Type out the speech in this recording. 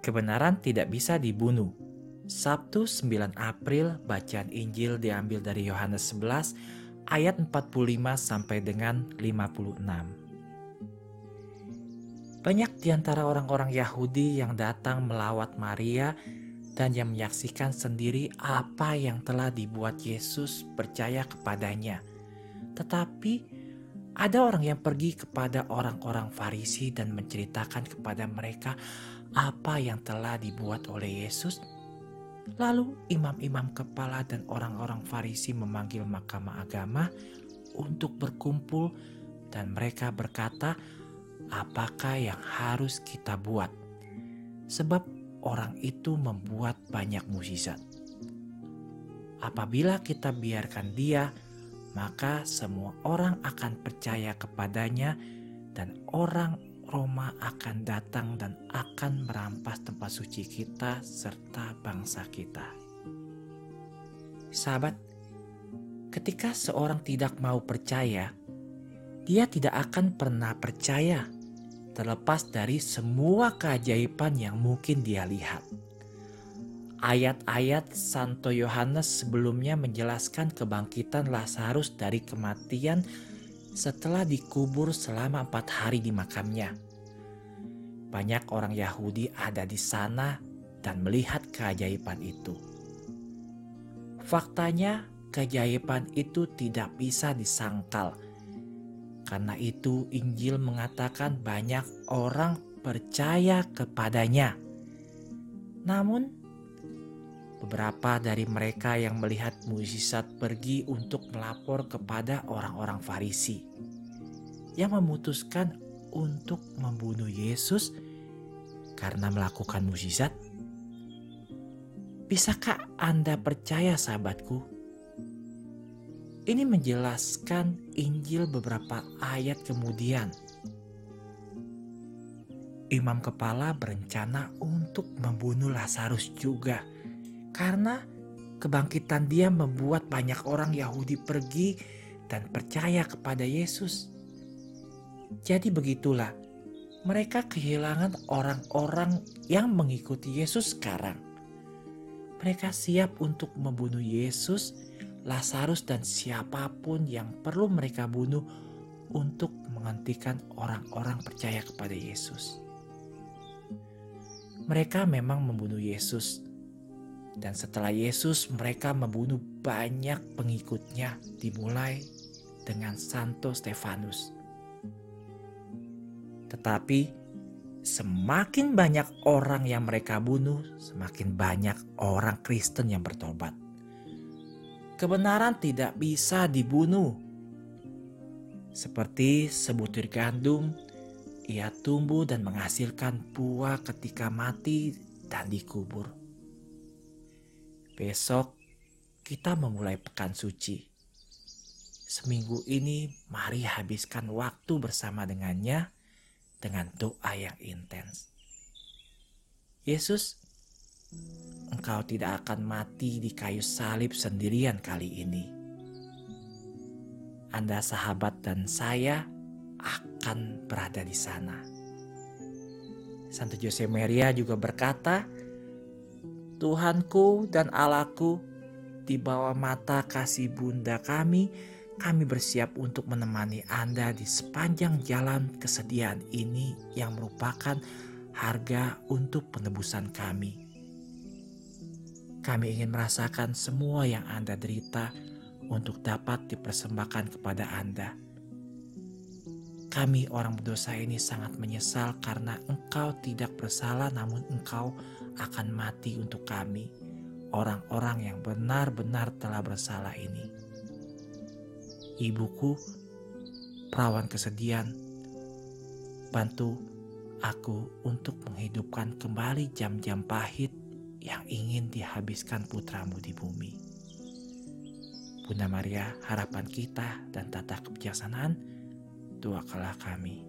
Kebenaran tidak bisa dibunuh. Sabtu 9 April bacaan Injil diambil dari Yohanes 11 ayat 45 sampai dengan 56. Banyak di antara orang-orang Yahudi yang datang melawat Maria dan yang menyaksikan sendiri apa yang telah dibuat Yesus percaya kepadanya. Tetapi ada orang yang pergi kepada orang-orang Farisi dan menceritakan kepada mereka apa yang telah dibuat oleh Yesus. Lalu imam-imam kepala dan orang-orang Farisi memanggil mahkamah agama untuk berkumpul dan mereka berkata, apakah yang harus kita buat? Sebab orang itu membuat banyak mukjizat. Apabila kita biarkan dia, maka semua orang akan percaya kepadanya dan orang Roma akan datang dan akan merampas tempat suci kita serta bangsa kita. Sahabat, ketika seorang tidak mau percaya, dia tidak akan pernah percaya terlepas dari semua keajaiban yang mungkin dia lihat. Ayat-ayat Santo Yohanes sebelumnya menjelaskan kebangkitan Lazarus dari kematian setelah dikubur selama empat hari di makamnya. Banyak orang Yahudi ada di sana dan melihat keajaiban itu. Faktanya, keajaiban itu tidak bisa disangkal. Karena itu, Injil mengatakan banyak orang percaya kepadanya. Namun, Beberapa dari mereka yang melihat mukjizat pergi untuk melapor kepada orang-orang Farisi yang memutuskan untuk membunuh Yesus karena melakukan mukjizat. Bisakah Anda percaya, sahabatku? Ini menjelaskan Injil beberapa ayat kemudian. Imam kepala berencana untuk membunuh Lazarus juga karena kebangkitan dia membuat banyak orang Yahudi pergi dan percaya kepada Yesus. Jadi begitulah, mereka kehilangan orang-orang yang mengikuti Yesus sekarang. Mereka siap untuk membunuh Yesus, Lazarus, dan siapa pun yang perlu mereka bunuh untuk menghentikan orang-orang percaya kepada Yesus. Mereka memang membunuh Yesus, dan setelah Yesus mereka membunuh banyak pengikutnya dimulai dengan Santo Stefanus. Tetapi semakin banyak orang yang mereka bunuh, semakin banyak orang Kristen yang bertobat. Kebenaran tidak bisa dibunuh. Seperti sebutir gandum, ia tumbuh dan menghasilkan buah ketika mati dan dikubur. Besok kita memulai pekan suci. Seminggu ini mari habiskan waktu bersama dengannya dengan doa yang intens. Yesus, engkau tidak akan mati di kayu salib sendirian kali ini. Anda sahabat dan saya akan berada di sana. Santo Jose Maria juga berkata, Tuhanku dan Allahku, di bawah mata kasih bunda kami, kami bersiap untuk menemani Anda di sepanjang jalan kesedihan ini yang merupakan harga untuk penebusan kami. Kami ingin merasakan semua yang Anda derita untuk dapat dipersembahkan kepada Anda. Kami orang berdosa ini sangat menyesal karena engkau tidak bersalah namun engkau akan mati untuk kami, orang-orang yang benar-benar telah bersalah ini. Ibuku, perawan kesedihan, bantu aku untuk menghidupkan kembali jam-jam pahit yang ingin dihabiskan putramu di bumi. Bunda Maria, harapan kita dan tata kebijaksanaan, doakanlah kami.